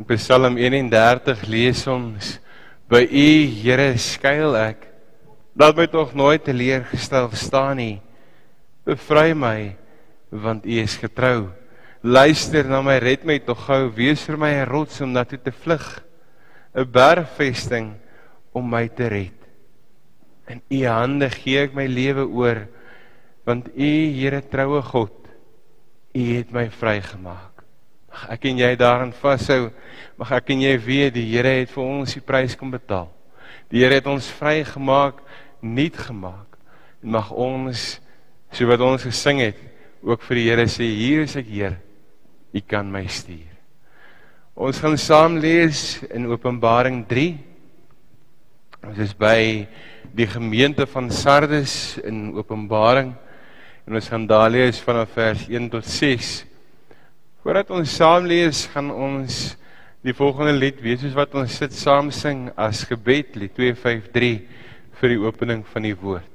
In Psalm 31 lees ons: By U, Here, skuil ek. Laat my tog nooit teleurgestel staan nie. Bevry my, want U is getrou. Luister na my, red my tog gou, wees vir my 'n rots om na toe te vlug, 'n bergvesting om my te red. In U hande gee ek my lewe oor, want U, Here troue God, U het my vrygemaak. Mag ek en jy daarin vashou. Mag ek en jy weet die Here het vir ons die prys kom betaal. Die Here het ons vrygemaak, nuut gemaak. En mag ons so wat ons gesing het, ook vir die Here sê hier is ek Heer. U kan my stuur. Ons gaan saam lees in Openbaring 3. Ons is by die gemeente van Sardes in Openbaring en ons gaan daar lees vanaf vers 1 tot 6. Voordat ons saam lees, gaan ons die volgende lied wees soos wat ons sit saam sing as gebed lied 253 vir die opening van die woord.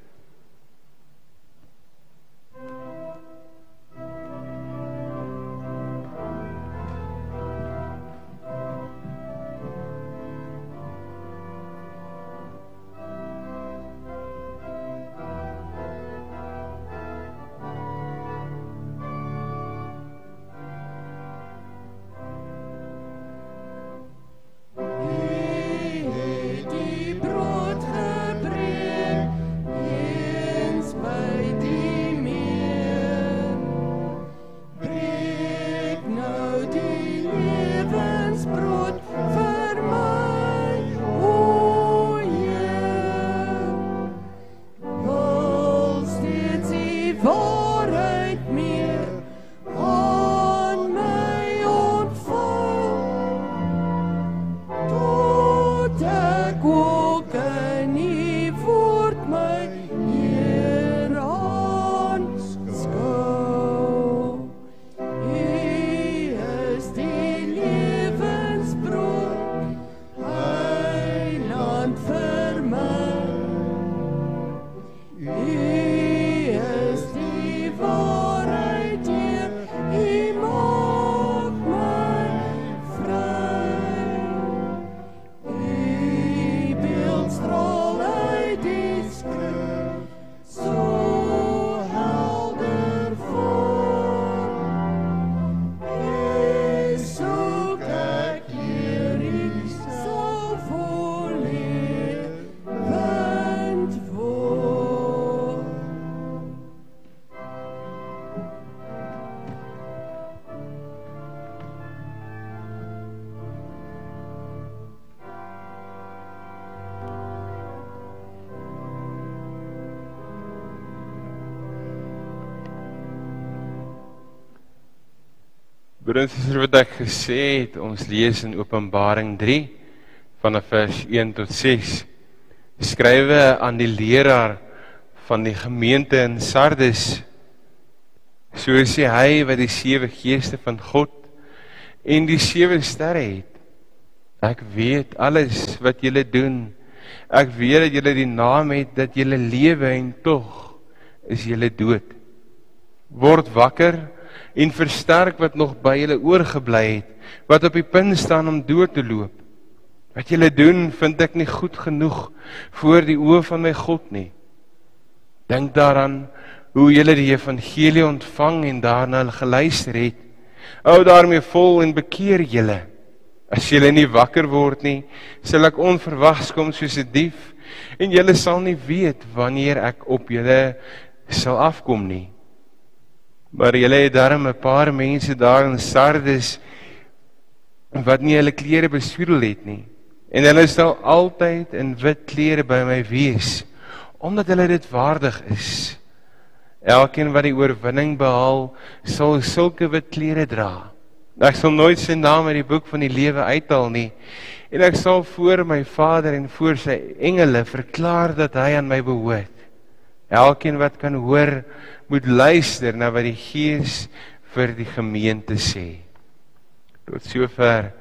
Broers en wat ek gesê het, ons lees in Openbaring 3 vanaf vers 1 tot 6. Skrywe aan die leraar van die gemeente in Sardes. So sê hy wat die sewe geeste van God en die sewe sterre het. Ek weet alles wat julle doen. Ek weet dat julle die naam het dat julle lewe en tog is julle dood. Word wakker en versterk wat nog by julle oorgebly het, wat op die punt staan om dood te loop. Wat julle doen, vind ek nie goed genoeg voor die oë van my God nie. Dink daaraan hoe julle die evangelie ontvang en daarna geluister het. Hou daarmee vol en bekeer julle. As julle nie wakker word nie, sal ek onverwags kom soos 'n dief en julle sal nie weet wanneer ek op julle sal afkom nie. Maar julle het darm 'n paar mense daar in Sardes wat nie hulle klere besoedel het nie. En hulle sal altyd in wit klere by my wees omdat hulle dit waardig is. Elkeen wat die oorwinning behaal, sal sulke wit klere dra. Ek sal nooit sy naam uit die boek van die lewe uithaal nie. En ek sal voor my Vader en voor sy engele verklaar dat hy aan my behoort. Elkeen wat kan hoor, moet luister na wat die Gees vir die gemeente sê. Tot sover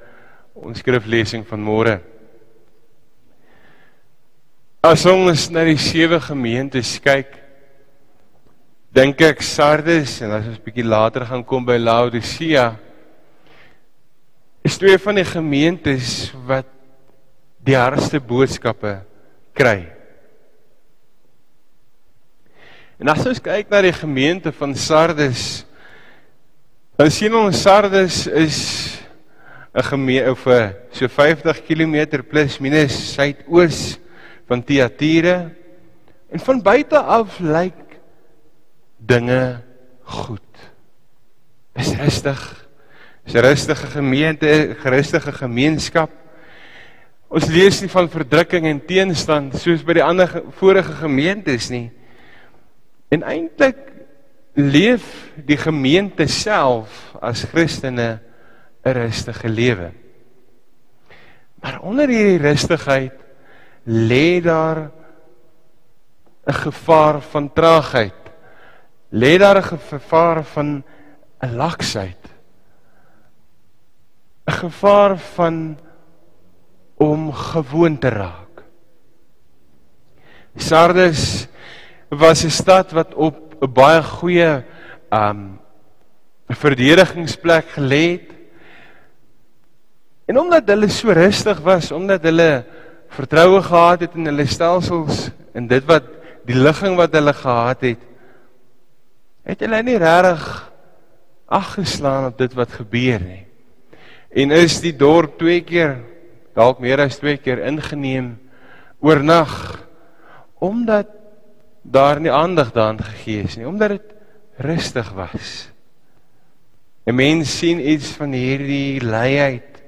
ons skriflesing van môre. As ons na die sewe gemeentes kyk, dink ek Sardes en as ons bietjie later gaan kom by Laodicea, is twee van die gemeentes wat die hardste boodskappe kry. En as ons kyk na die gemeente van Sardes, dan sien ons Sardes is 'n gemeente of so 50 km plus minus suidoos van Thyatira. En van buite af lyk dinge goed. Dis rustig. Dis 'n rustige gemeente, 'n rustige gemeenskap. Ons lees nie van verdrukking en teenstand soos by die ander vorige gemeentes nie. En eintlik leef die gemeente self as Christene 'n rustige lewe. Maar onder hierdie rustigheid lê daar 'n gevaar van traagheid. Lê daar 'n gevaar van 'n laksheid. 'n gevaar van om gewoon te raak. Sardes was 'n stad wat op 'n baie goeie um verdedigingsplek gelê het. En omdat hulle so rustig was, omdat hulle vertroue gehad het in hulle stelsels en dit wat die ligging wat hulle gehad het, het hulle nie regtig ag geslaan op dit wat gebeur nie en is die dorp twee keer dalk meer as twee keer ingeneem oornag omdat daar nie aandag daaraan gegee is nie omdat dit rustig was. 'n mens sien iets van hierdie leiheid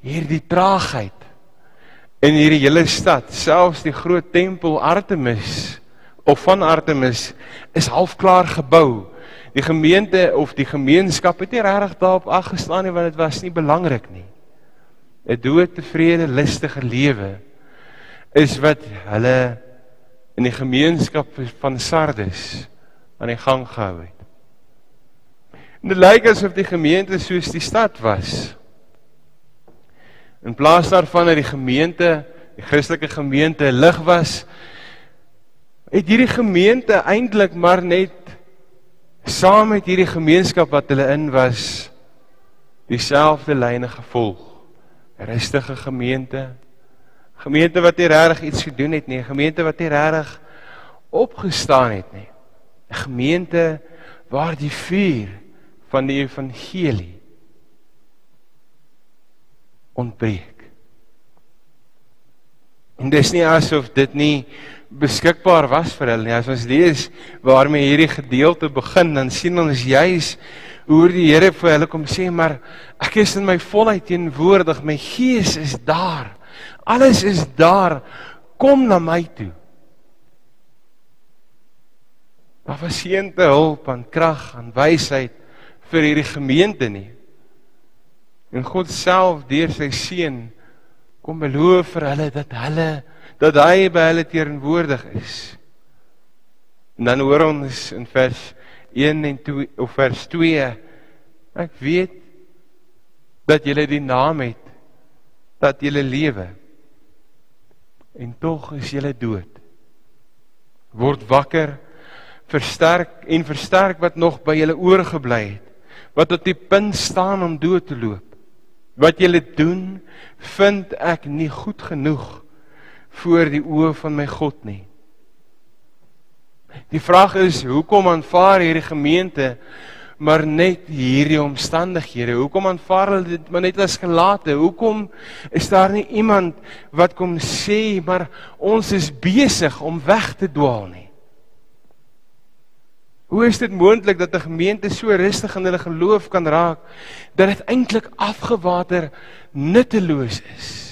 hierdie traagheid in hierdie hele stad. Selfs die groot tempel Artemis of van Artemis is halfklaar gebou. Die gemeente of die gemeenskap het nie regtig daarop aggeslaan nie want dit was nie belangrik nie. 'n Doodtevrede, lustige lewe is wat hulle in die gemeenskap van Sardes aan die gang gehou het. En dit lyk asof die gemeente soos die stad was. In plaas daarvan dat die gemeente, die Christelike gemeente lig was, het hierdie gemeente eintlik maar net saam met hierdie gemeenskap wat hulle in was dieselfde lyne gevolg. Rustige gemeente. Gemeente wat nie regtig iets gedoen het nie, gemeente wat nie regtig opgestaan het nie. 'n Gemeente waar die vuur van die evangelie ontbreek. En dis nie asof dit nie beskikbaar was vir hulle nie. As ons lees waarmee hierdie gedeelte begin, dan sien ons juis hoe die Here vir hulle kom sê, maar ek is in my volheid teenwoordig. My gees is daar. Alles is daar. Kom na my toe. Daar was geen te hulp aan krag en wysheid vir hierdie gemeente nie. En God self deur sy seun kom beloof vir hulle dat hulle dat hy by hulle teenwoordig is. En dan hoor ons in vers 1 en 2 of vers 2 ek weet dat jy die naam het dat jy lewe en tog is jy dood. Word wakker, versterk en versterk wat nog by julle oorgebly het. Wat op die punt staan om dood te loop. Wat julle doen, vind ek nie goed genoeg voor die oë van my God nie. Die vraag is hoekom aanvaar hierdie gemeente maar net hierdie omstandighede? Hoekom aanvaar hulle dit maar net as gelate? Hoekom is daar nie iemand wat kom sê maar ons is besig om weg te dwaal nie? Hoe is dit moontlik dat 'n gemeente so rustig in hulle geloof kan raak dat dit eintlik afgewater nutteloos is?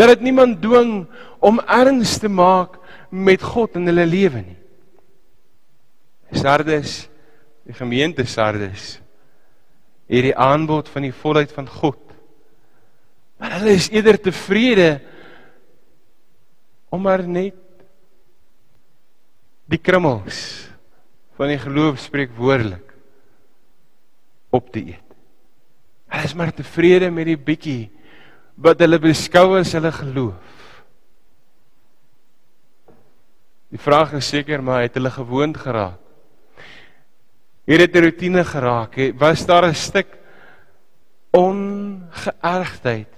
dat dit niemand dwing om erns te maak met God in hulle lewe nie. Sardes, die gemeente Sardes, hierdie aanbod van die volheid van God. Maar hulle is eerder tevrede om maar net die krummels van die geloof spreek woordelik op te eet. Hulle is maar tevrede met die bietjie wat hulle beskou as hulle geloof. Die vraag is seker maar het hulle gewoond geraak? Het dit 'n rotine geraak? Was daar 'n stuk ongeërgdheid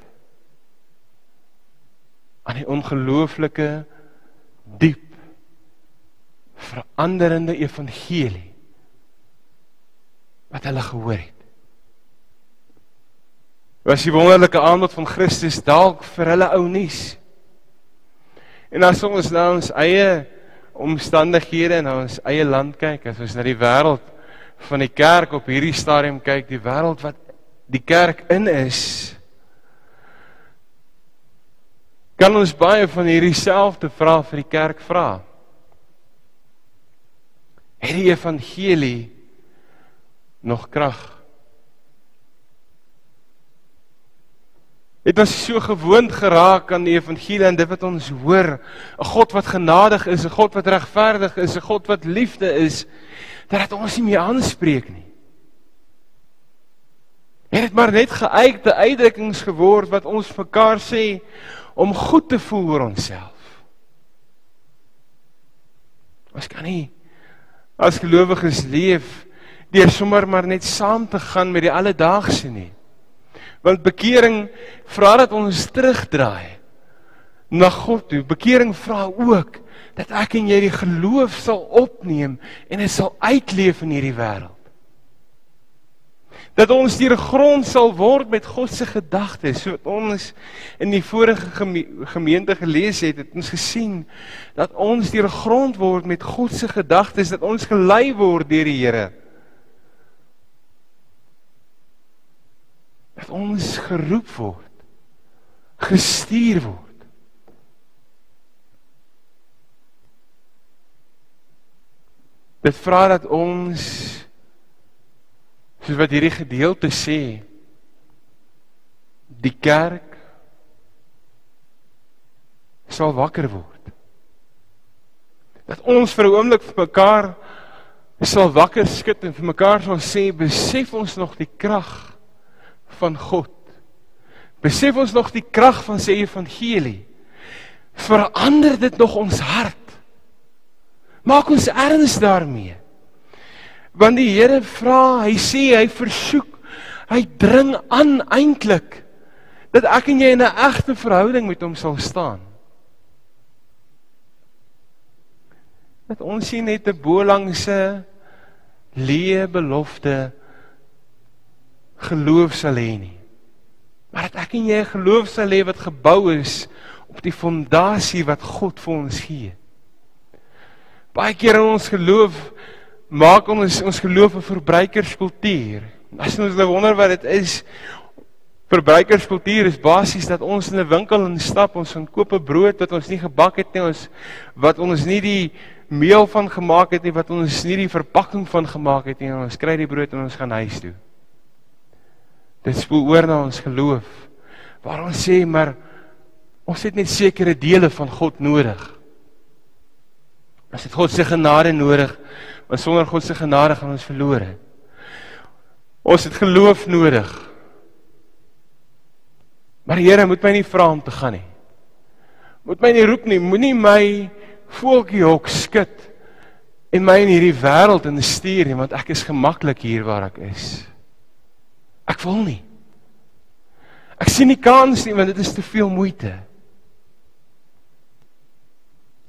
aan die ongelooflike diep veranderende evangelie wat hulle gehoor het. Was die wonderlike aanbod van Christus dalk vir hulle ou nuus? En as ons na ons eie omstandighede en ons eie land kyk, as ons na die wêreld van die kerk op hierdie stadium kyk, die wêreld wat die kerk in is, kan ons baie van hierdie selfde vrae vir die kerk vra. Het die evangelie nog krag? Het ons so gewoond geraak aan die evangelie en dit wat ons hoor, 'n God wat genadig is, 'n God wat regverdig is, 'n God wat liefde is, dat dit ons nie meer aanspreek nie. Het dit maar net geuite uitdrukkings geword wat ons mekaar sê om goed te voel oor onsself. Ons kan nie as gelowiges leef deur sommer maar net saam te gaan met die alledaagse nie. Want bekering vra dat ons terugdraai na God toe. Bekering vra ook dat ek en jy die geloof sal opneem en dit sal uitleef in hierdie wêreld. Dat ons deur grond sal word met God se gedagtes. So ons in die vorige gemeente gelees het, het ons gesien dat ons deur grond word met God se gedagtes, dat ons gelei word deur die Here. dat ons geroep word gestuur word dit vra dat ons soos wat hierdie gedeelte sê die kerk sal wakker word dat ons vir 'n oomblik vir mekaar sal wakker skud en vir mekaar sal sê besef ons nog die krag van God. Besef ons nog die krag van sy evangelie? Verander dit nog ons hart? Maak ons erns daarmee. Want die Here vra, hy sê, hy versoek, hy dring aan eintlik dat ek en jy in 'n egte verhouding met hom sal staan. Dat ons sien net 'n bolangse leë belofte geloof sal hê nie. Maar dat ek en jy 'n geloof sal hê wat gebou is op die fondasie wat God vir ons gee. Baie keer in ons geloof maak ons ons geloof 'n verbruikerskultuur. As ons nou wonder wat dit is, verbruikerskultuur is basies dat ons in 'n winkel instap, ons gaan koop 'n brood wat ons nie gebak het nie, ons wat ons nie die meel van gemaak het nie, wat ons nie die verpakking van gemaak het nie, en ons kry die brood en ons gaan huis toe. Dit spoel oor na ons geloof. Waar ons sê maar ons het net sekere dele van God nodig. Ons het God se genade nodig, want sonder God se genade gaan ons verlore. Ons het geloof nodig. Maar Here moet my nie vra om te gaan nie. Moet my nie roep nie, moenie my voeltjie hok skud en my in hierdie wêreld instuur nie, want ek is gemaklik hier waar ek is. Ek wil nie. Ek sien nie kans nie want dit is te veel moeite.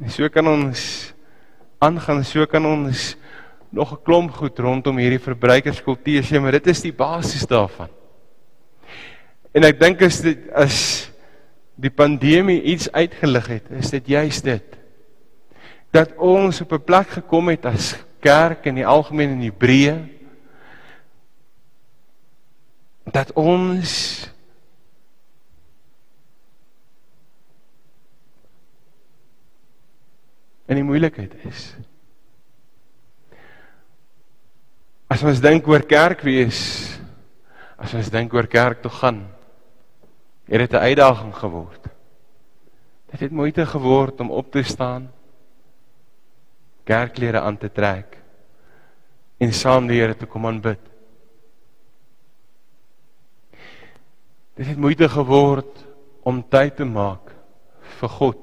En so kan ons aangaan, so kan ons nog 'n klomp goed rondom hierdie verbruikerskultuur sê, maar dit is die basis daarvan. En ek dink as dit as die pandemie iets uitgelig het, is dit juis dit. Dat ons op 'n plek gekom het as kerk in die algemeen in Hebreë dat ons in die moeilikheid is. As ons dink oor kerk wees, as ons dink oor kerk toe gaan, het dit 'n uitdaging geword. Dit het moeite geword om op te staan, kerkklere aan te trek en saam die Here te kom aanbid. Dit het moeite geword om tyd te maak vir God.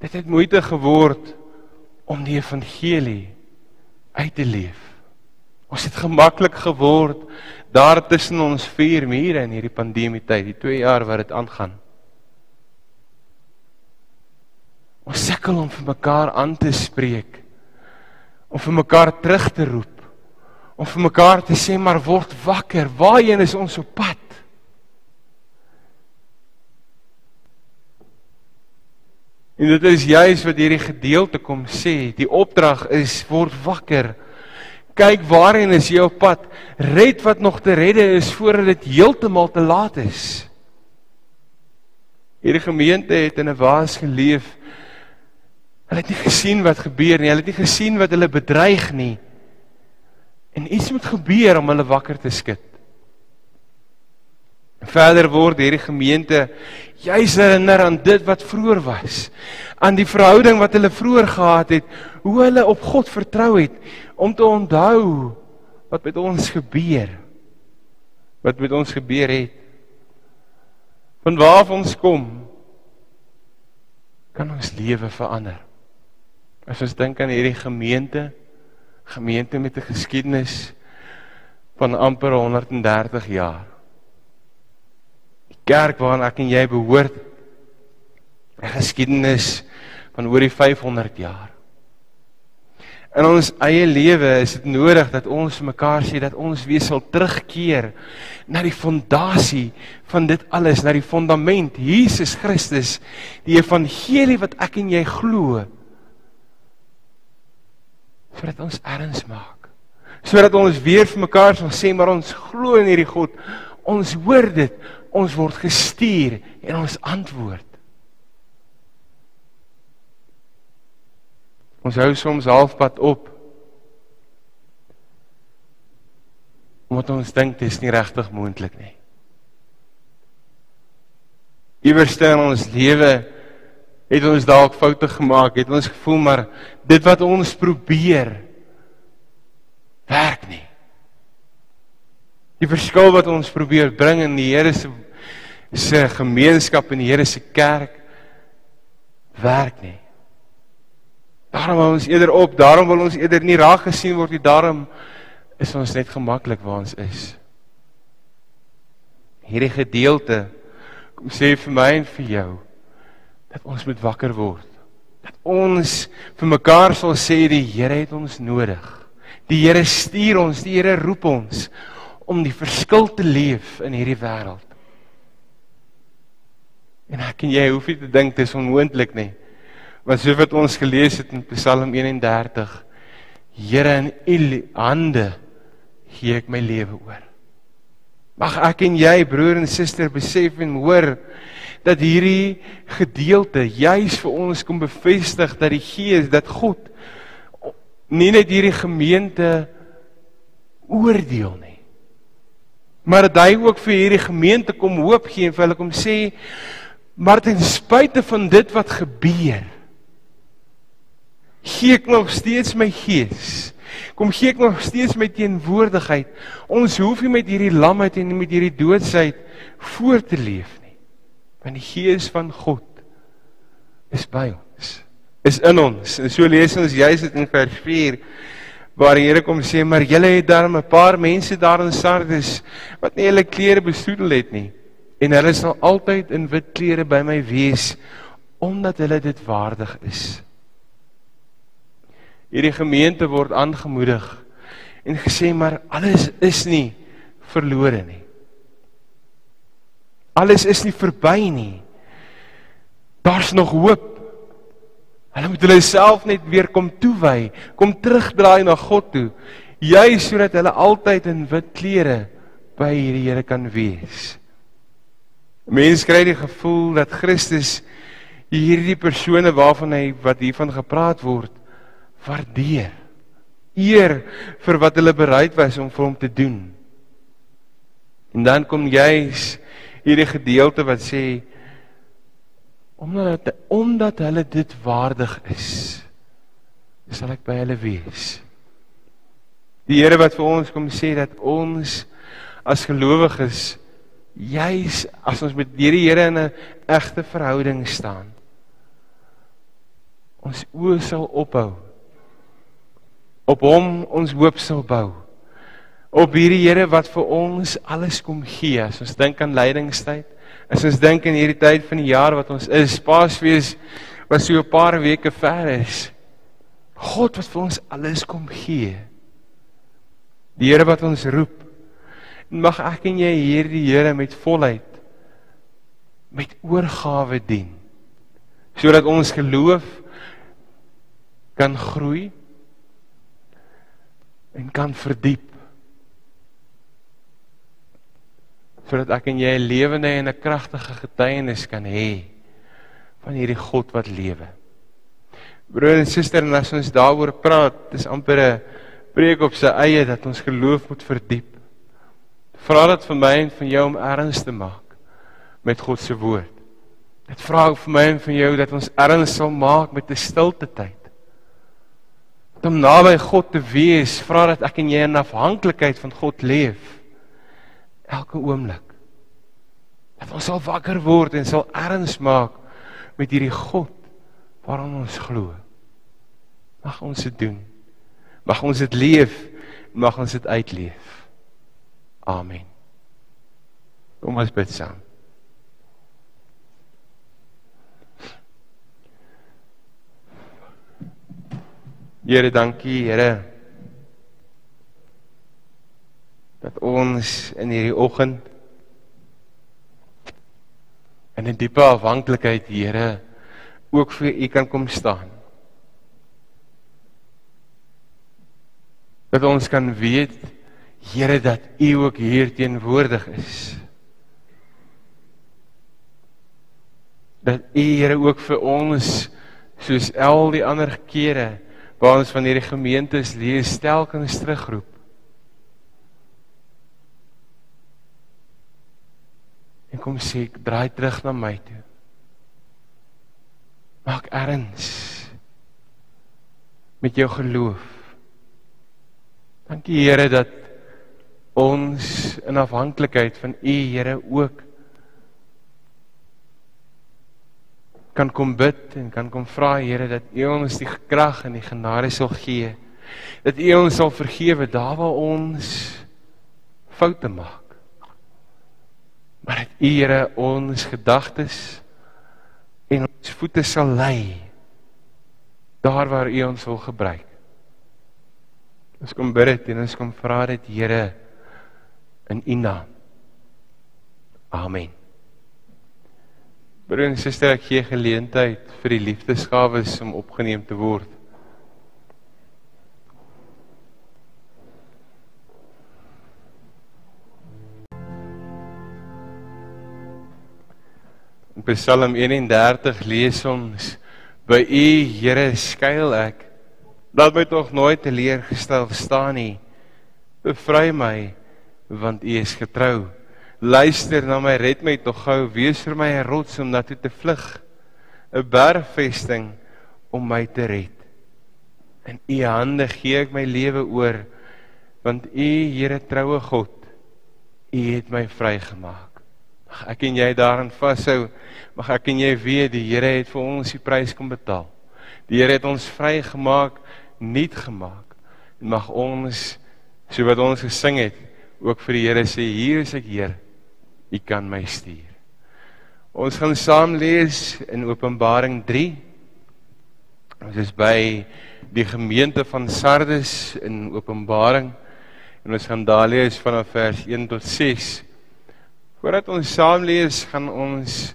Dit het moeite geword om die evangelie uit te leef. Ons het gemaklik geword daar tussen ons vier mure in hierdie pandemie tyd, die 2 jaar wat dit aangaan. Ons sukkel om vir mekaar aan te spreek. Om vir mekaar terug te roep. Om vir mekaar te sê maar word wakker. Waarheen is ons op pad? En dit is juis wat hierdie gedeelte kom sê, die opdrag is word wakker. Kyk waarheen is jy op pad? Red wat nog te redde is voordat dit heeltemal te laat is. Hierdie gemeente het in 'n waas geleef. Hulle het nie gesien wat gebeur nie. Hulle het nie gesien wat hulle bedreig nie. En iets moet gebeur om hulle wakker te skud. Verder word hierdie gemeente juis herinner aan dit wat vroeër was, aan die verhouding wat hulle vroeër gehad het, hoe hulle op God vertrou het om te onthou wat met ons gebeur. Wat met ons gebeur het. Van waar ons kom kan ons lewe verander. As ons dink aan hierdie gemeente, gemeente met 'n geskiedenis van amper 130 jaar kerk waaraan ek en jy behoort 'n geskiedenis van oor die 500 jaar. In ons eie lewe is dit nodig dat ons mekaar sê dat ons weer sal terugkeer na die fondasie van dit alles, na die fondament Jesus Christus, die evangelie wat ek en jy glo. Sodat ons erns maak. Sodat ons weer vir mekaar sal sê maar ons glo in hierdie God. Ons hoor dit, ons word gestuur en ons antwoord. Ons hou soms halfpad op. Omdat ons dink dit is nie regtig moontlik nie. Iewers in ons lewe het ons dalk foute gemaak, het ons gevoel maar dit wat ons probeer werk nie. Die verskil wat ons probeer bring in die Here se se gemeenskap en die Here se kerk werk nie. Daarom wil ons eerder op, daarom wil ons eerder nie raak gesien word nie, daarom is ons net gemaklik waar ons is. Hierdie gedeelte kom sê vir my en vir jou dat ons moet wakker word. Dat ons vir mekaar sal sê die Here het ons nodig. Die Here stuur ons, die Here roep ons om die verskil te leef in hierdie wêreld. En ek en jy hoef nie te dink dit is onmoontlik nie. Want so wat ons gelees het in Psalm 31, Here in U hande gee ek my lewe oor. Mag ek en jy broer en suster besef en hoor dat hierdie gedeelte juis vir ons kom bevestig dat die Gees, dat God nie net hierdie gemeente oordeel nie maar dat hy ook vir hierdie gemeente kom hoop gee en vir hulle kom sê maar ten spyte van dit wat gebeur gee ek nog steeds my gees. Kom gee ek nog steeds my teenwoordigheid. Ons hoef nie met hierdie lamheid en met hierdie doodsheid voort te leef nie. Want die gees van God is by ons. Is in ons. En so lees ons juist dit in vers 4 waar die Here kom sê maar julle het daar 'n paar mense daar in Sardes wat nie hulle klere besoedel het nie en hulle sal altyd in wit klere by my wees omdat hulle dit waardig is. Hierdie gemeente word aangemoedig en gesê maar alles is nie verlore nie. Alles is nie verby nie. Daar's nog hoop. Hulle moet hulle self net weer kom toewy, kom terugdraai na God toe, juis sodat hulle altyd in wit klere by hierdie Here kan wees. Mense kry die gevoel dat Christus hierdie persone waarvan hy wat hiervan gepraat word, waardeer. Eer vir wat hulle bereid was om vir hom te doen. En dan kom juis hierdie gedeelte wat sê omdat omdat hulle dit waardig is sal ek by hulle wees die Here wat vir ons kom sê dat ons as gelowiges juis as ons met die Here in 'n egte verhouding staan ons oë sal ophou op hom ons hoop sal bou Op hierdie Here wat vir ons alles kom gee. As ons dink aan lydingstyd, as ons dink in hierdie tyd van die jaar wat ons is, Paasfees wat so 'n paar weke ver is. God wat vir ons alles kom gee. Die Here wat ons roep. Mag ek en jy hierdie Here met volheid met oorgawe dien. Sodat ons geloof kan groei en kan verdiep. Sodat ek en jy 'n lewende en 'n kragtige getuienis kan hê van hierdie God wat lewe. Broer en suster, as ons daaroor praat, dis amper 'n preek op sy eie dat ons geloof moet verdiep. Vra dit vir my en van jou om erns te maak met God se woord. Dit vra ek vir my en van jou dat ons erns sal maak met 'n stilte tyd. Om naby God te wees, vra dat ek en jy in afhanklikheid van God leef elke oomblik. Dat ons sal wakker word en sal erns maak met hierdie God waaraan ons glo. Mag ons dit doen. Mag ons dit leef, mag ons dit uitleef. Amen. Kom ons bid saam. Here, dankie, Here. Dat ons in hierdie oggend in 'n diepe afhanklikheid, Here, ook vir U kan kom staan. Dat ons kan weet, Here, dat U ook hier teenwoordig is. Dat U, Here, ook vir ons soos al die ander kere waar ons van hierdie gemeentes lees telkens terugroep. En kom sê ek draai terug na my toe. Maak erns met jou geloof. Dankie Here dat ons in afhanklikheid van U Here ook kan kom bid en kan kom vra Here dat U ons die krag en die genade sal gee. Dat U ons sal vergewe daar waar ons foute maak. Maar dat U Here ons gedagtes en ons voete sal lei daar waar U ons wil gebruik. Ons kom bid dit en ons kom vra dit Here in U naam. Amen. Broer en suster, ek gee geleentheid vir die liefdesgawes om opgeneem te word. Psalm 31 lees ons: By U, Here, skuil ek. Laat my tog nooit teleurgestel staan nie. Bevry my, want U is getrou. Luister na my, red my tog gou, wees vir my 'n rots om na toe te vlug, 'n bergvesting om my te red. In U hande gee ek my lewe oor, want U, Here troue God, U het my vrygemaak. Mag ek en jy daarin vashou. Mag ek en jy weet die Here het vir ons die prys kom betaal. Die Here het ons vrygemaak, nuut gemaak. En mag ons so wat ons gesing het, ook vir die Here sê, hier is ek, Heer. U kan my stuur. Ons gaan saam lees in Openbaring 3. Ons is by die gemeente van Sardes in Openbaring en ons gaan daar lees vanaf vers 1 tot 6. Voordat ons saam lees, gaan ons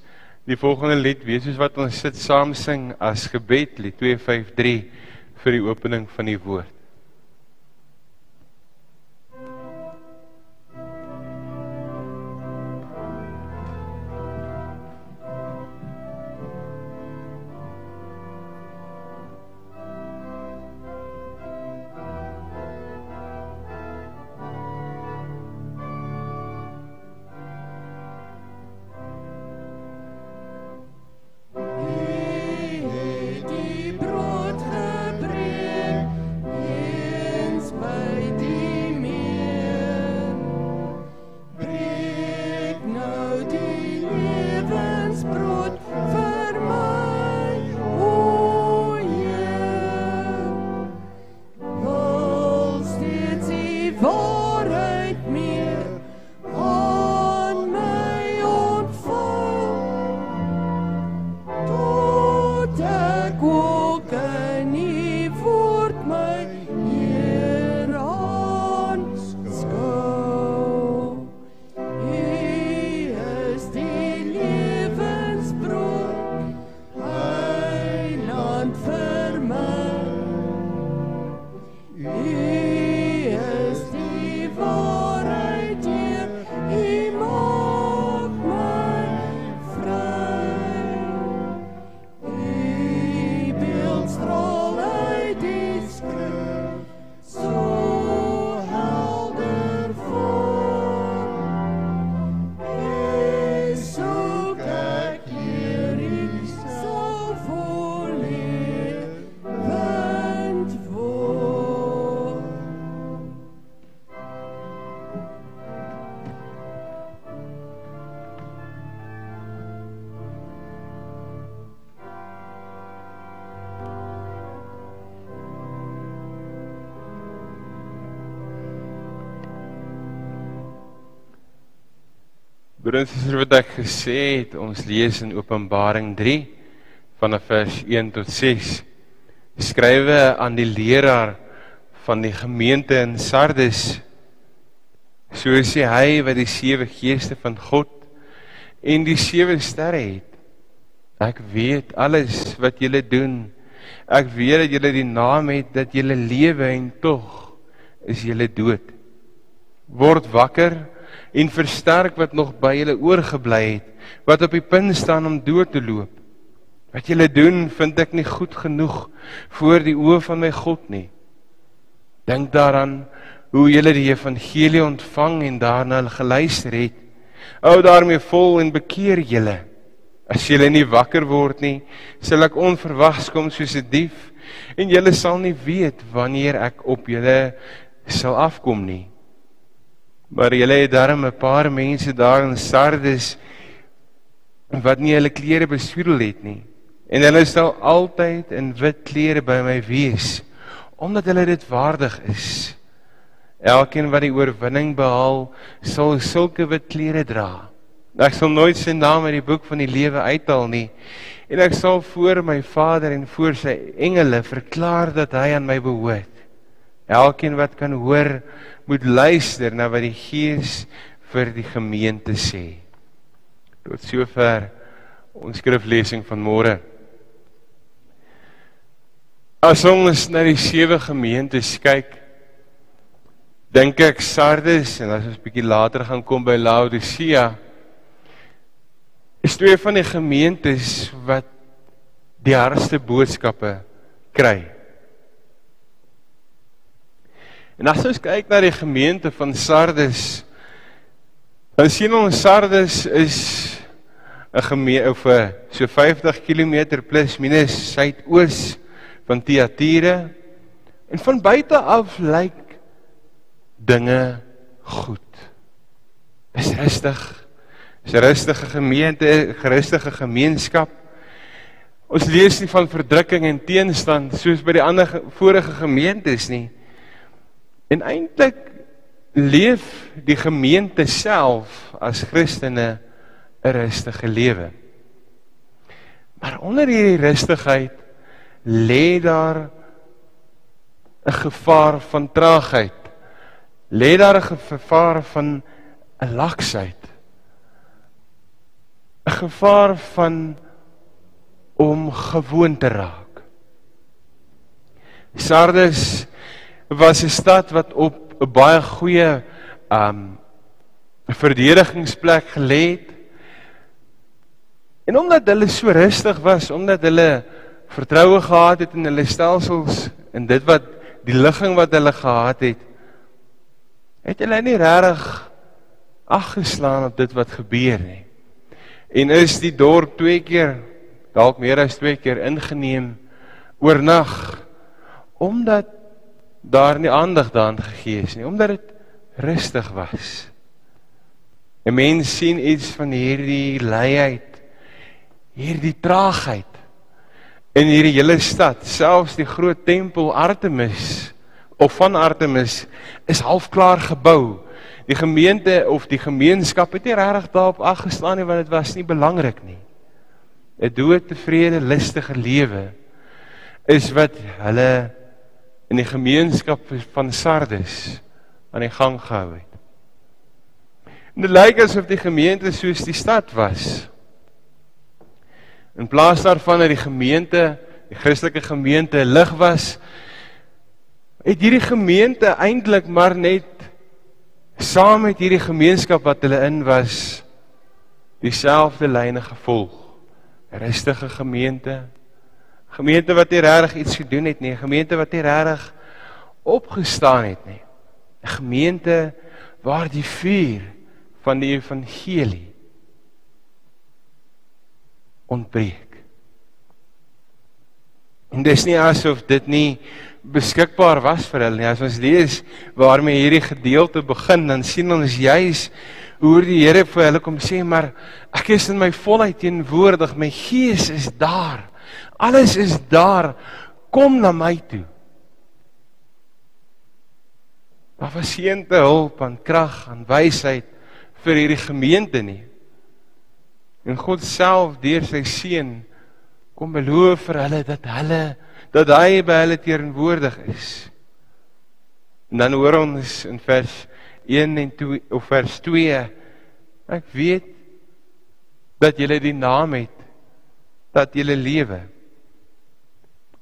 die volgende lied wees soos wat ons sit saam sing as gebed lied 253 vir die opening van die woord. Broers en susters, wat ek gesê het, ons lees in Openbaring 3 vanaf vers 1 tot 6. Skrywe aan die leraar van die gemeente in Sardes. So sê hy wat die sewe geeste van God en die sewe sterre het. Ek weet alles wat julle doen. Ek weet dat julle die naam het dat julle lewe en tog is julle dood. Word wakker en versterk wat nog by julle oorgebly het, wat op die punt staan om dood te loop. Wat julle doen, vind ek nie goed genoeg voor die oë van my God nie. Dink daaraan hoe julle die evangelie ontvang en daarna geluister het. Hou daarmee vol en bekeer julle. As julle nie wakker word nie, sal ek onverwags kom soos 'n dief en julle sal nie weet wanneer ek op julle sal afkom nie. Maar julle het darm 'n paar mense daar in Sardes wat nie hulle klere besoedel het nie. En hulle sal altyd in wit klere by my wees omdat hulle dit waardig is. Elkeen wat die oorwinning behaal, sal sulke wit klere dra. Ek sal nooit sy naam uit die boek van die lewe uithaal nie. En ek sal voor my Vader en voor sy engele verklaar dat hy aan my behoort. Elkeen wat kan hoor, moet luister na wat die Gees vir die gemeente sê. Tot sover ons skriflesing van môre. As ons na die sewe gemeentes kyk, dink ek Sardes en as ons bietjie later gaan kom by Laodicea, is twee van die gemeentes wat die hardste boodskappe kry. En as ons kyk na die gemeente van Sardes, dan sien ons Sardes is 'n gemeente of 'n so 50 km plus minus suidoos van Thyatira. En van buite af lyk dinge goed. Is rustig. Is 'n rustige gemeente, 'n rustige gemeenskap. Ons lees nie van verdrukking en teenstand soos by die ander ge vorige gemeentes nie. En eintlik leef die gemeente self as Christene 'n rustige lewe. Maar onder hierdie rustigheid lê daar 'n gevaar van traagheid. Lê daar 'n gevaar van 'n laksheid. 'n Gevaar van om gewoon te raak. Sardes was 'n stad wat op 'n baie goeie um verdedigingsplek gelê het. En omdat hulle so rustig was, omdat hulle vertroue gehad het in hulle stelsels en dit wat die ligging wat hulle gehad het, het hulle nie regtig aggeslaan op dit wat gebeur nie. En is die dorp twee keer, dalk meer as twee keer ingeneem oornag omdat daar nie aandag daaraan gegee is nie, omdat dit rustig was. 'n Mens sien iets van hierdie leiheid, hierdie traagheid in hierdie hele stad, selfs die groot tempel Artemis of van Artemis is half klaar gebou. Die gemeente of die gemeenskap het nie regtig daarop aggeslaan nie want dit was nie belangrik nie. 'n Doodtevrede, lustige lewe is wat hulle in die gemeenskap van Sardes aan die gang gehou het. En dit lyk asof die gemeente soos die stad was. In plaas daarvan dat die gemeente, die Christelike gemeente lig was, het hierdie gemeente eintlik maar net saam met hierdie gemeenskap wat hulle in was dieselfde lyne gevolg. Rustige gemeente. Gemeente wat nie regtig iets gedoen het nie, 'n gemeente wat nie regtig opgestaan het nie. 'n Gemeente waar die vuur van die evangelie ontbreek. En dis nie asof dit nie beskikbaar was vir hulle nie. As ons lees waarmee hierdie gedeelte begin, dan sien ons juis hoe die Here vir hulle kom sê, maar ek is in my volheid teenwoordig. My gees is daar. Alles is daar. Kom na my toe. Daar was geen te hulp aan krag, aan wysheid vir hierdie gemeente nie. En God self deur sy seun kom beloof vir hulle dat hulle dat hy by hulle teenwoordig is. En dan hoor ons in vers 1 en 2 of vers 2 ek weet dat julle die naam het dat julle lewe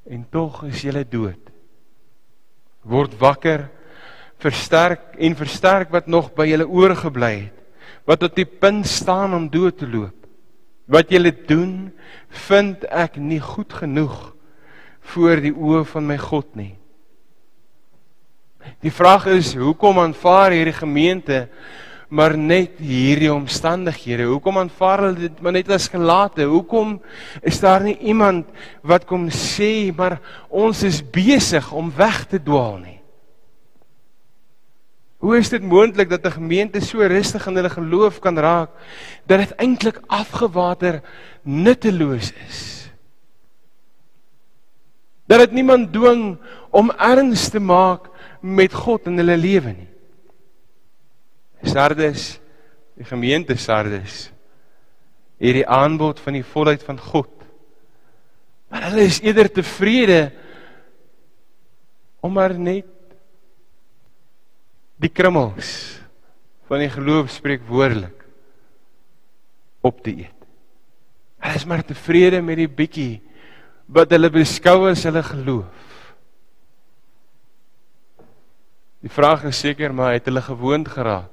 en tog is julle dood. Word wakker, versterk en versterk wat nog by julle oorgebly het, wat op die punt staan om dood te loop. Wat julle doen, vind ek nie goed genoeg voor die oë van my God nie. Die vraag is, hoekom aanvaar hierdie gemeente maar net hierdie omstandighede? Hoekom aanvaar hulle dit maar net as gelate? Hoekom is daar nie iemand wat kom sê maar ons is besig om weg te dwaal nie? Hoe is dit moontlik dat 'n gemeente so rustig in hulle geloof kan raak dat dit eintlik afgewater nutteloos is? Dat dit niemand dwing om erns te maak met God in hulle lewe nie. Sardes, die gemeente Sardes, hierdie aanbod van die volheid van God. Maar hulle is eerder tevrede om maar net die krummels van die geloof spreek woordelik op te eet. Hulle is maar tevrede met die bietjie wat hulle beskou as hulle geloof. Die vraag is seker maar het hulle gewoond geraak.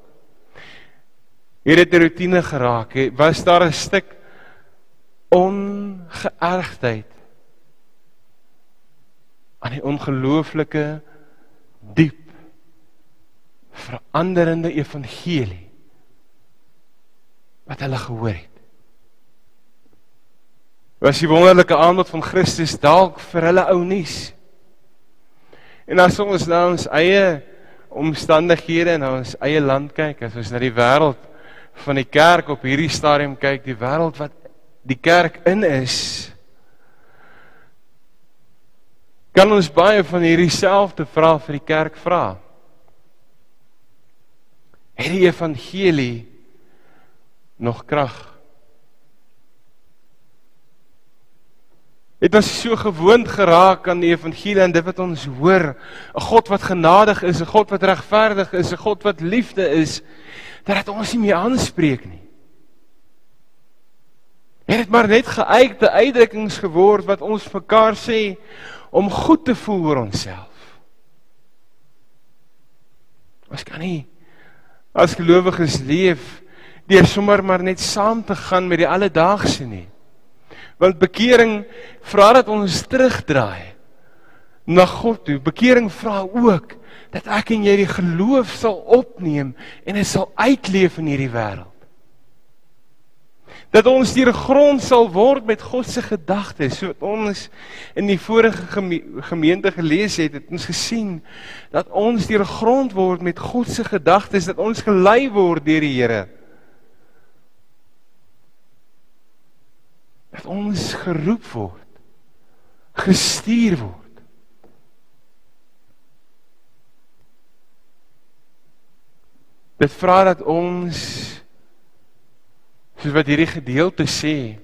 Het dit 'n rotine geraak? Was daar 'n stuk ongeërgdheid aan die ongelooflike diep veranderende evangelie wat hulle gehoor het. Was die wonderlike aanbod van Christus dalk vir hulle ou nuus? En as ons na ons eie omstandighede en ons eie land kyk, as ons na die wêreld van die kerk op hierdie stadium kyk, die wêreld wat die kerk in is, kan ons baie van hierdie selfde vrae vir die kerk vra het die evangelie nog krag? Het ons so gewoond geraak aan die evangelie en dit wat ons hoor, 'n God wat genadig is, 'n God wat regverdig is, 'n God wat liefde is, dat dit ons nie meer aanspreek nie. Het dit maar net geuite uitdrukkings geword wat ons mekaar sê om goed te voel oor onsself. Ons kan nie as gelowiges leef deur sommer maar net saam te gaan met die alledaagse nie. Want bekering vra dat ons terugdraai na God toe. Bekering vra ook dat ek en jy die geloof sal opneem en dit sal uitleef in hierdie wêreld dat ons deur grond sal word met God se gedagtes. So ons in die vorige gemeente gelees het, het ons gesien dat ons deur grond word met God se gedagtes, dat ons gelei word deur die Here. Dat ons geroep word, gestuur word. Dit vra dat ons soos wat hierdie gedeelte sê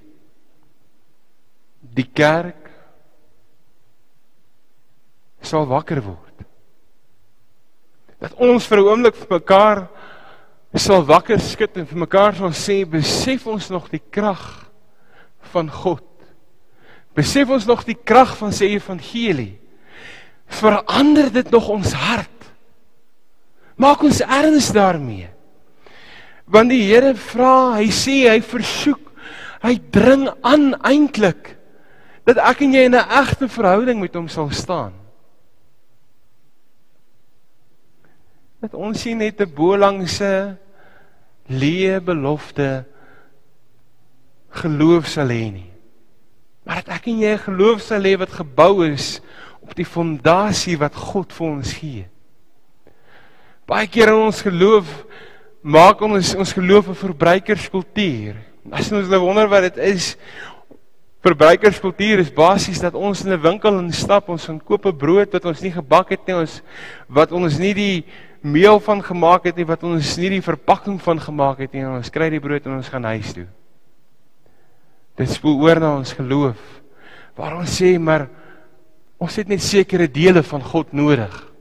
die kerk sal wakker word. Dat ons vir 'n oomblik vir mekaar sal wakker skud en vir mekaar sal sê besef ons nog die krag van God. Besef ons nog die krag van sy evangelie. Verander dit nog ons hart. Maak ons erns daarmee. Want die Here vra, hy sê, hy versoek, hy dring aan eintlik dat ek en jy in 'n egte verhouding met hom sal staan. Dat ons sien net 'n bolangse leë belofte geloof sal hê nie. Maar dat ek en jy 'n geloof sal hê wat gebou is op die fondasie wat God vir ons gee. Baie keer in ons geloof maak ons ons geloof 'n verbruikerskultuur. As ons nou wonder wat dit is, verbruikerskultuur is basies dat ons in 'n winkel instap, ons gaan koop 'n brood wat ons nie gebak het nie, ons wat ons nie die meel van gemaak het nie, wat ons nie die verpakking van gemaak het nie, en ons kry die brood en ons gaan huis toe. Dit spoel oor na ons geloof. Waar ons sê maar ons het net sekere dele van God nodig.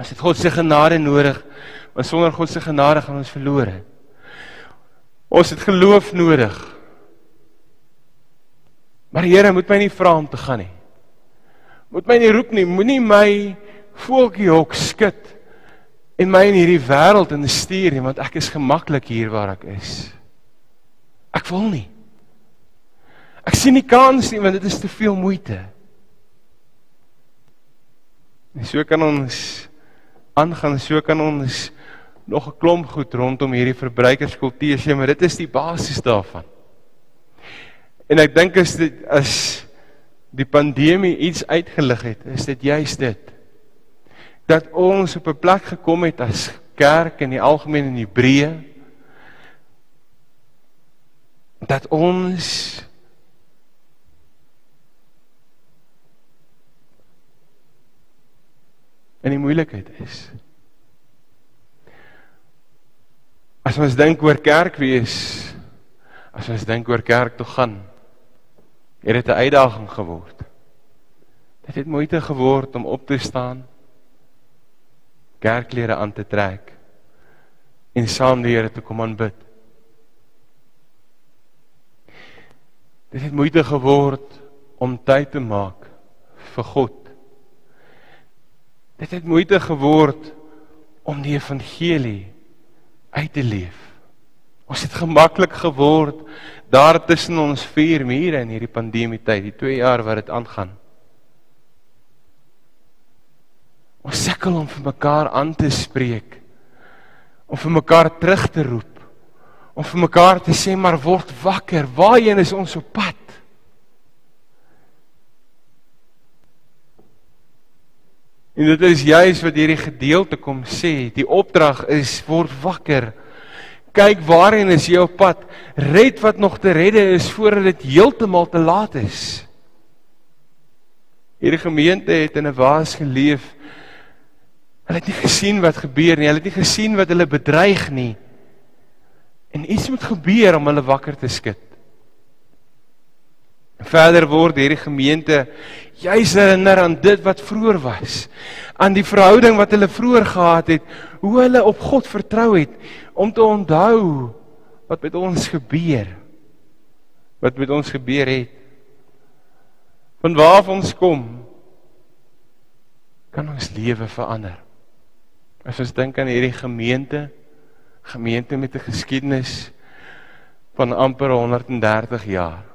Ons het God se genade nodig, want sonder God se genade gaan ons verlore. Ons het geloof nodig. Maar Here moet my nie vra om te gaan nie. Moet my nie roep nie, moenie my voeltjie hok skud en my in hierdie wêreld instuur nie, want ek is gemaklik hier waar ek is. Ek wil nie. Ek sien nie kans nie want dit is te veel moeite. En so kan ons aangaan so kan ons nog 'n klomp goed rondom hierdie verbruikerskultuur sê maar dit is die basis daarvan. En ek dink as dit as die pandemie iets uitgelig het, is dit juist dit. Dat ons op 'n plek gekom het as kerk in die algemeen in Hebreë dat ons in die moeilikheid is. As ons dink oor kerk wees, as ons dink oor kerk toe gaan, het dit 'n uitdaging geword. Dit het moeite geword om op te staan, kerkklere aan te trek en saam die Here te kom aanbid. Dit het moeite geword om tyd te maak vir God Dit het moeite geword om die evangelie uit te leef. Ons het gemaklik geword daar tussen ons vier mure in hierdie pandemie tyd, die 2 jaar wat dit aangaan. Ons sukkel om vir mekaar aan te spreek. Om vir mekaar terug te roep. Om vir mekaar te sê maar word wakker. Waarheen is ons op pad? En dit is juis wat hierdie gedeelte kom sê, die opdrag is word wakker. Kyk waarheen is jy op pad? Red wat nog te redde is voordat dit heeltemal te laat is. Hierdie gemeente het in 'n waas geleef. Hulle het nie gesien wat gebeur nie. Hulle het nie gesien wat hulle bedreig nie. En iets moet gebeur om hulle wakker te skud. Verder word hierdie gemeente juis herinner aan dit wat vroeër was, aan die verhouding wat hulle vroeër gehad het, hoe hulle op God vertrou het om te onthou wat met ons gebeur. Wat met ons gebeur het. Van waar ons kom kan ons lewe verander. As ons dink aan hierdie gemeente, gemeente met 'n geskiedenis van amper 130 jaar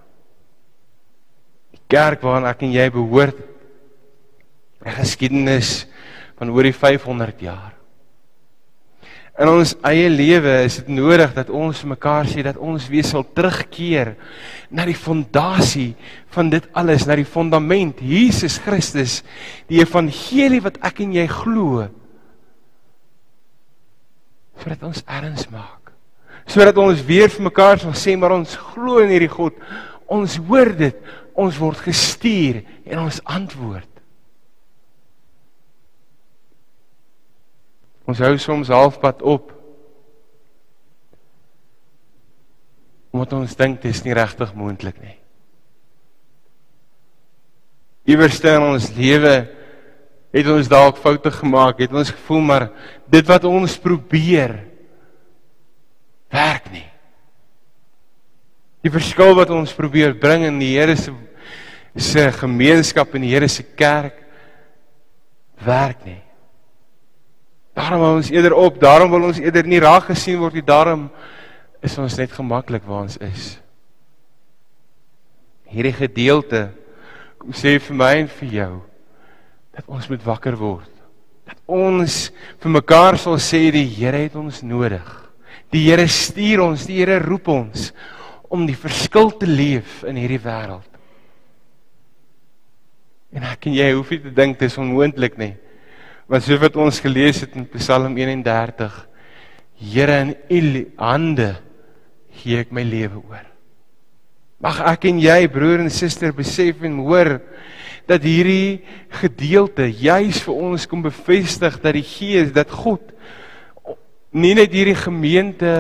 kerk waaraan ek en jy behoort 'n geskiedenis van oor die 500 jaar. In ons eie lewe is dit nodig dat ons mekaar sê dat ons weer sal terugkeer na die fondasie van dit alles, na die fondament Jesus Christus, die evangelie wat ek en jy glo. Sodat ons erns maak. Sodat ons weer vir mekaar sal sê maar ons glo in hierdie God. Ons hoor dit, ons word gestuur en ons antwoord. Ons hou soms halfpad op. Omdat ons dink dit is nie regtig moontlik nie. Iewers in ons lewe het ons dalk foute gemaak, het ons gevoel maar dit wat ons probeer werk nie. Die verskil wat ons probeer bring in die Here se se gemeenskap en die Here se kerk werk nie. Daarom wil ons eerder op, daarom wil ons eerder nie raak gesien word nie, daarom is ons net gemaklik waar ons is. Hierdie gedeelte kom sê vir my en vir jou dat ons moet wakker word. Dat ons vir mekaar sal sê die Here het ons nodig. Die Here stuur ons, die Here roep ons om die verskil te leef in hierdie wêreld. En ek en jy hoef nie te dink dit is onmoontlik nie. Want so wat ons gelees het in Psalm 31, Here in U hande gee ek my lewe oor. Mag ek en jy broer en suster besef en hoor dat hierdie gedeelte juis vir ons kom bevestig dat die Gees dat God nie net hierdie gemeente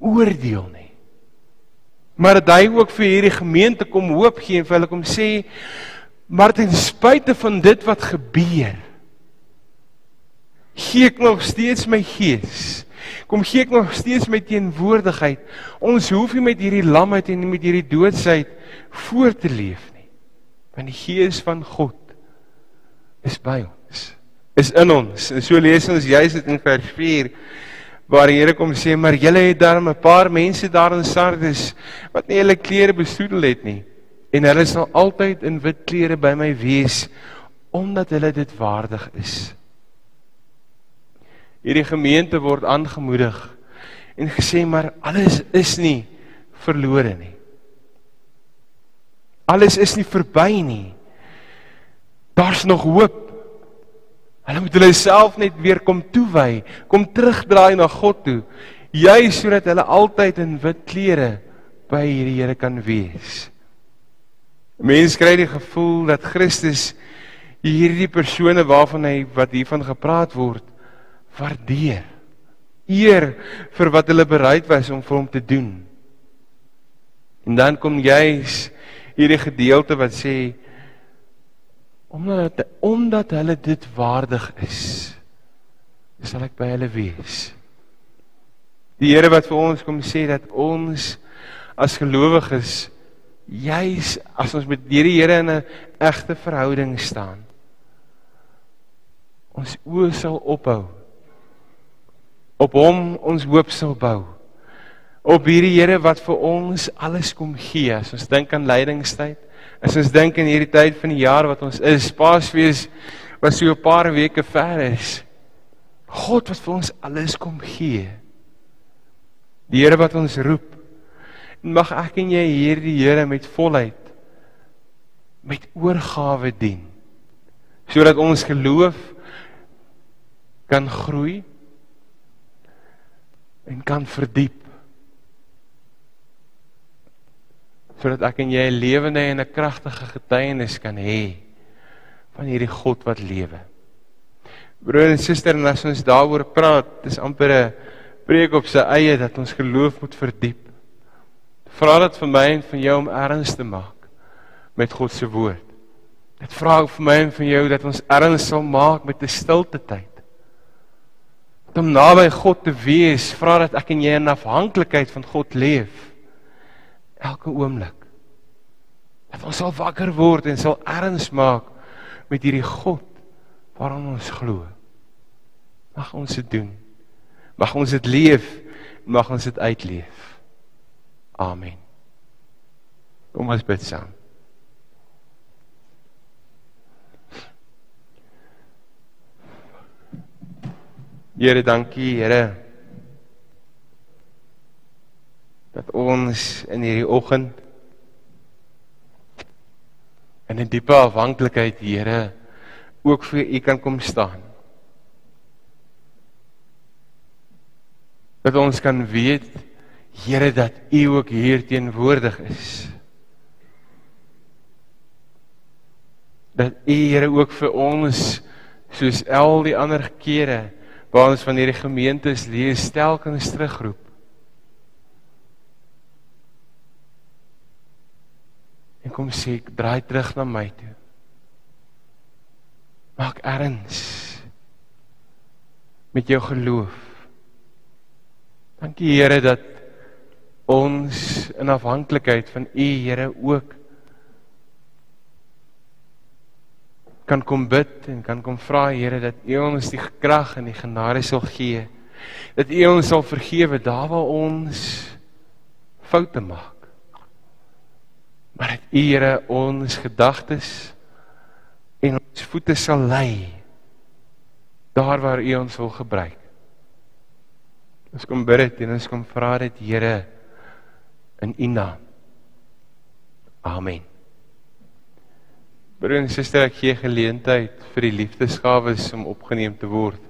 oordeel nie maar dat hy ook vir hierdie gemeente kom hoop gee en vir hulle kom sê maar ten spyte van dit wat gebeur gee ek nog steeds my gees kom gee ek nog steeds my teenwoordigheid ons hoef nie met hierdie lamheid en met hierdie doodsheid voort te leef Want die Gees van God is by ons. Is in ons. En so lees ons juis dit in vers 4 waar die Here kom sê maar julle het daar 'n paar mense daar in Sardes wat nie hulle klere besoedel het nie en hulle sal altyd in wit klere by my wees omdat hulle dit waardig is. Hierdie gemeente word aangemoedig en gesê maar alles is nie verlore nie. Alles is nie verby nie. Daar's nog hoop. Hulle moet hulle self net weer kom toewy, kom terugdraai na God toe, juis sodat hulle altyd in wit klere by hierdie Here kan wees. Mense kry die gevoel dat Christus hierdie persone waarvan hy wat hiervan gepraat word waardeer. Eer vir wat hulle bereid was om vir hom te doen. En dan kom juis hierdie gedeelte wat sê omdat omdat hulle dit waardig is sal ek by hulle wees. Die Here wat vir ons kom sê dat ons as gelowiges juis as ons met die Here in 'n egte verhouding staan ons oë sal ophou op hom ons hoop sal bou op hierdie Here wat vir ons alles kom gee. As ons dink aan lydingstyd, as ons dink in hierdie tyd van die jaar wat ons is, Paasfees wat so 'n paar weke ver is. God wat vir ons alles kom gee. Die Here wat ons roep. En mag ek en jy hierdie Here met volheid met oorgawe dien. Sodat ons geloof kan groei en kan verdiep sodat ek en jy 'n lewende en 'n kragtige getuienis kan hê van hierdie God wat lewe. Broer en suster, as ons daaroor praat, dis amper 'n preek op sy eie dat ons geloof moet verdiep. Vra dit vir my en van jou om erns te maak met God se woord. Dit vra ek vir my en van jou dat ons erns sal maak met 'n stilte tyd. Om naby God te wees, vra dat ek en jy in afhanklikheid van God leef elke oomblik. Dat ons sal wakker word en sal erns maak met hierdie God waaraan ons glo. Mag ons dit doen. Mag ons dit leef, mag ons dit uitleef. Amen. Kom ons bid saam. Here, dankie, Here. Dat ons in hierdie oggend in 'n diepe afhanklikheid, Here, ook vir U kan kom staan. Dat ons kan weet, Here, dat U ook hier teenwoordig is. Dat U, Here, ook vir ons soos al die ander kere waar ons van hierdie gemeentes lees telkens terugroep. En kom sê ek draai terug na my toe. Maak erns met jou geloof. Dankie Here dat ons in afhanklikheid van U Here ook kan kom bid en kan kom vra Here dat U ons die krag en die genade sal gee. Dat U ons sal vergewe daar waar ons foute maak. Maar dat U Here ons gedagtes en ons voete sal lei daar waar U ons wil gebruik. Ons kom bid dit en ons kom vra dit Here in U naam. Amen. Broer en suster, ek gee geleentheid vir die liefdesgawes om opgeneem te word.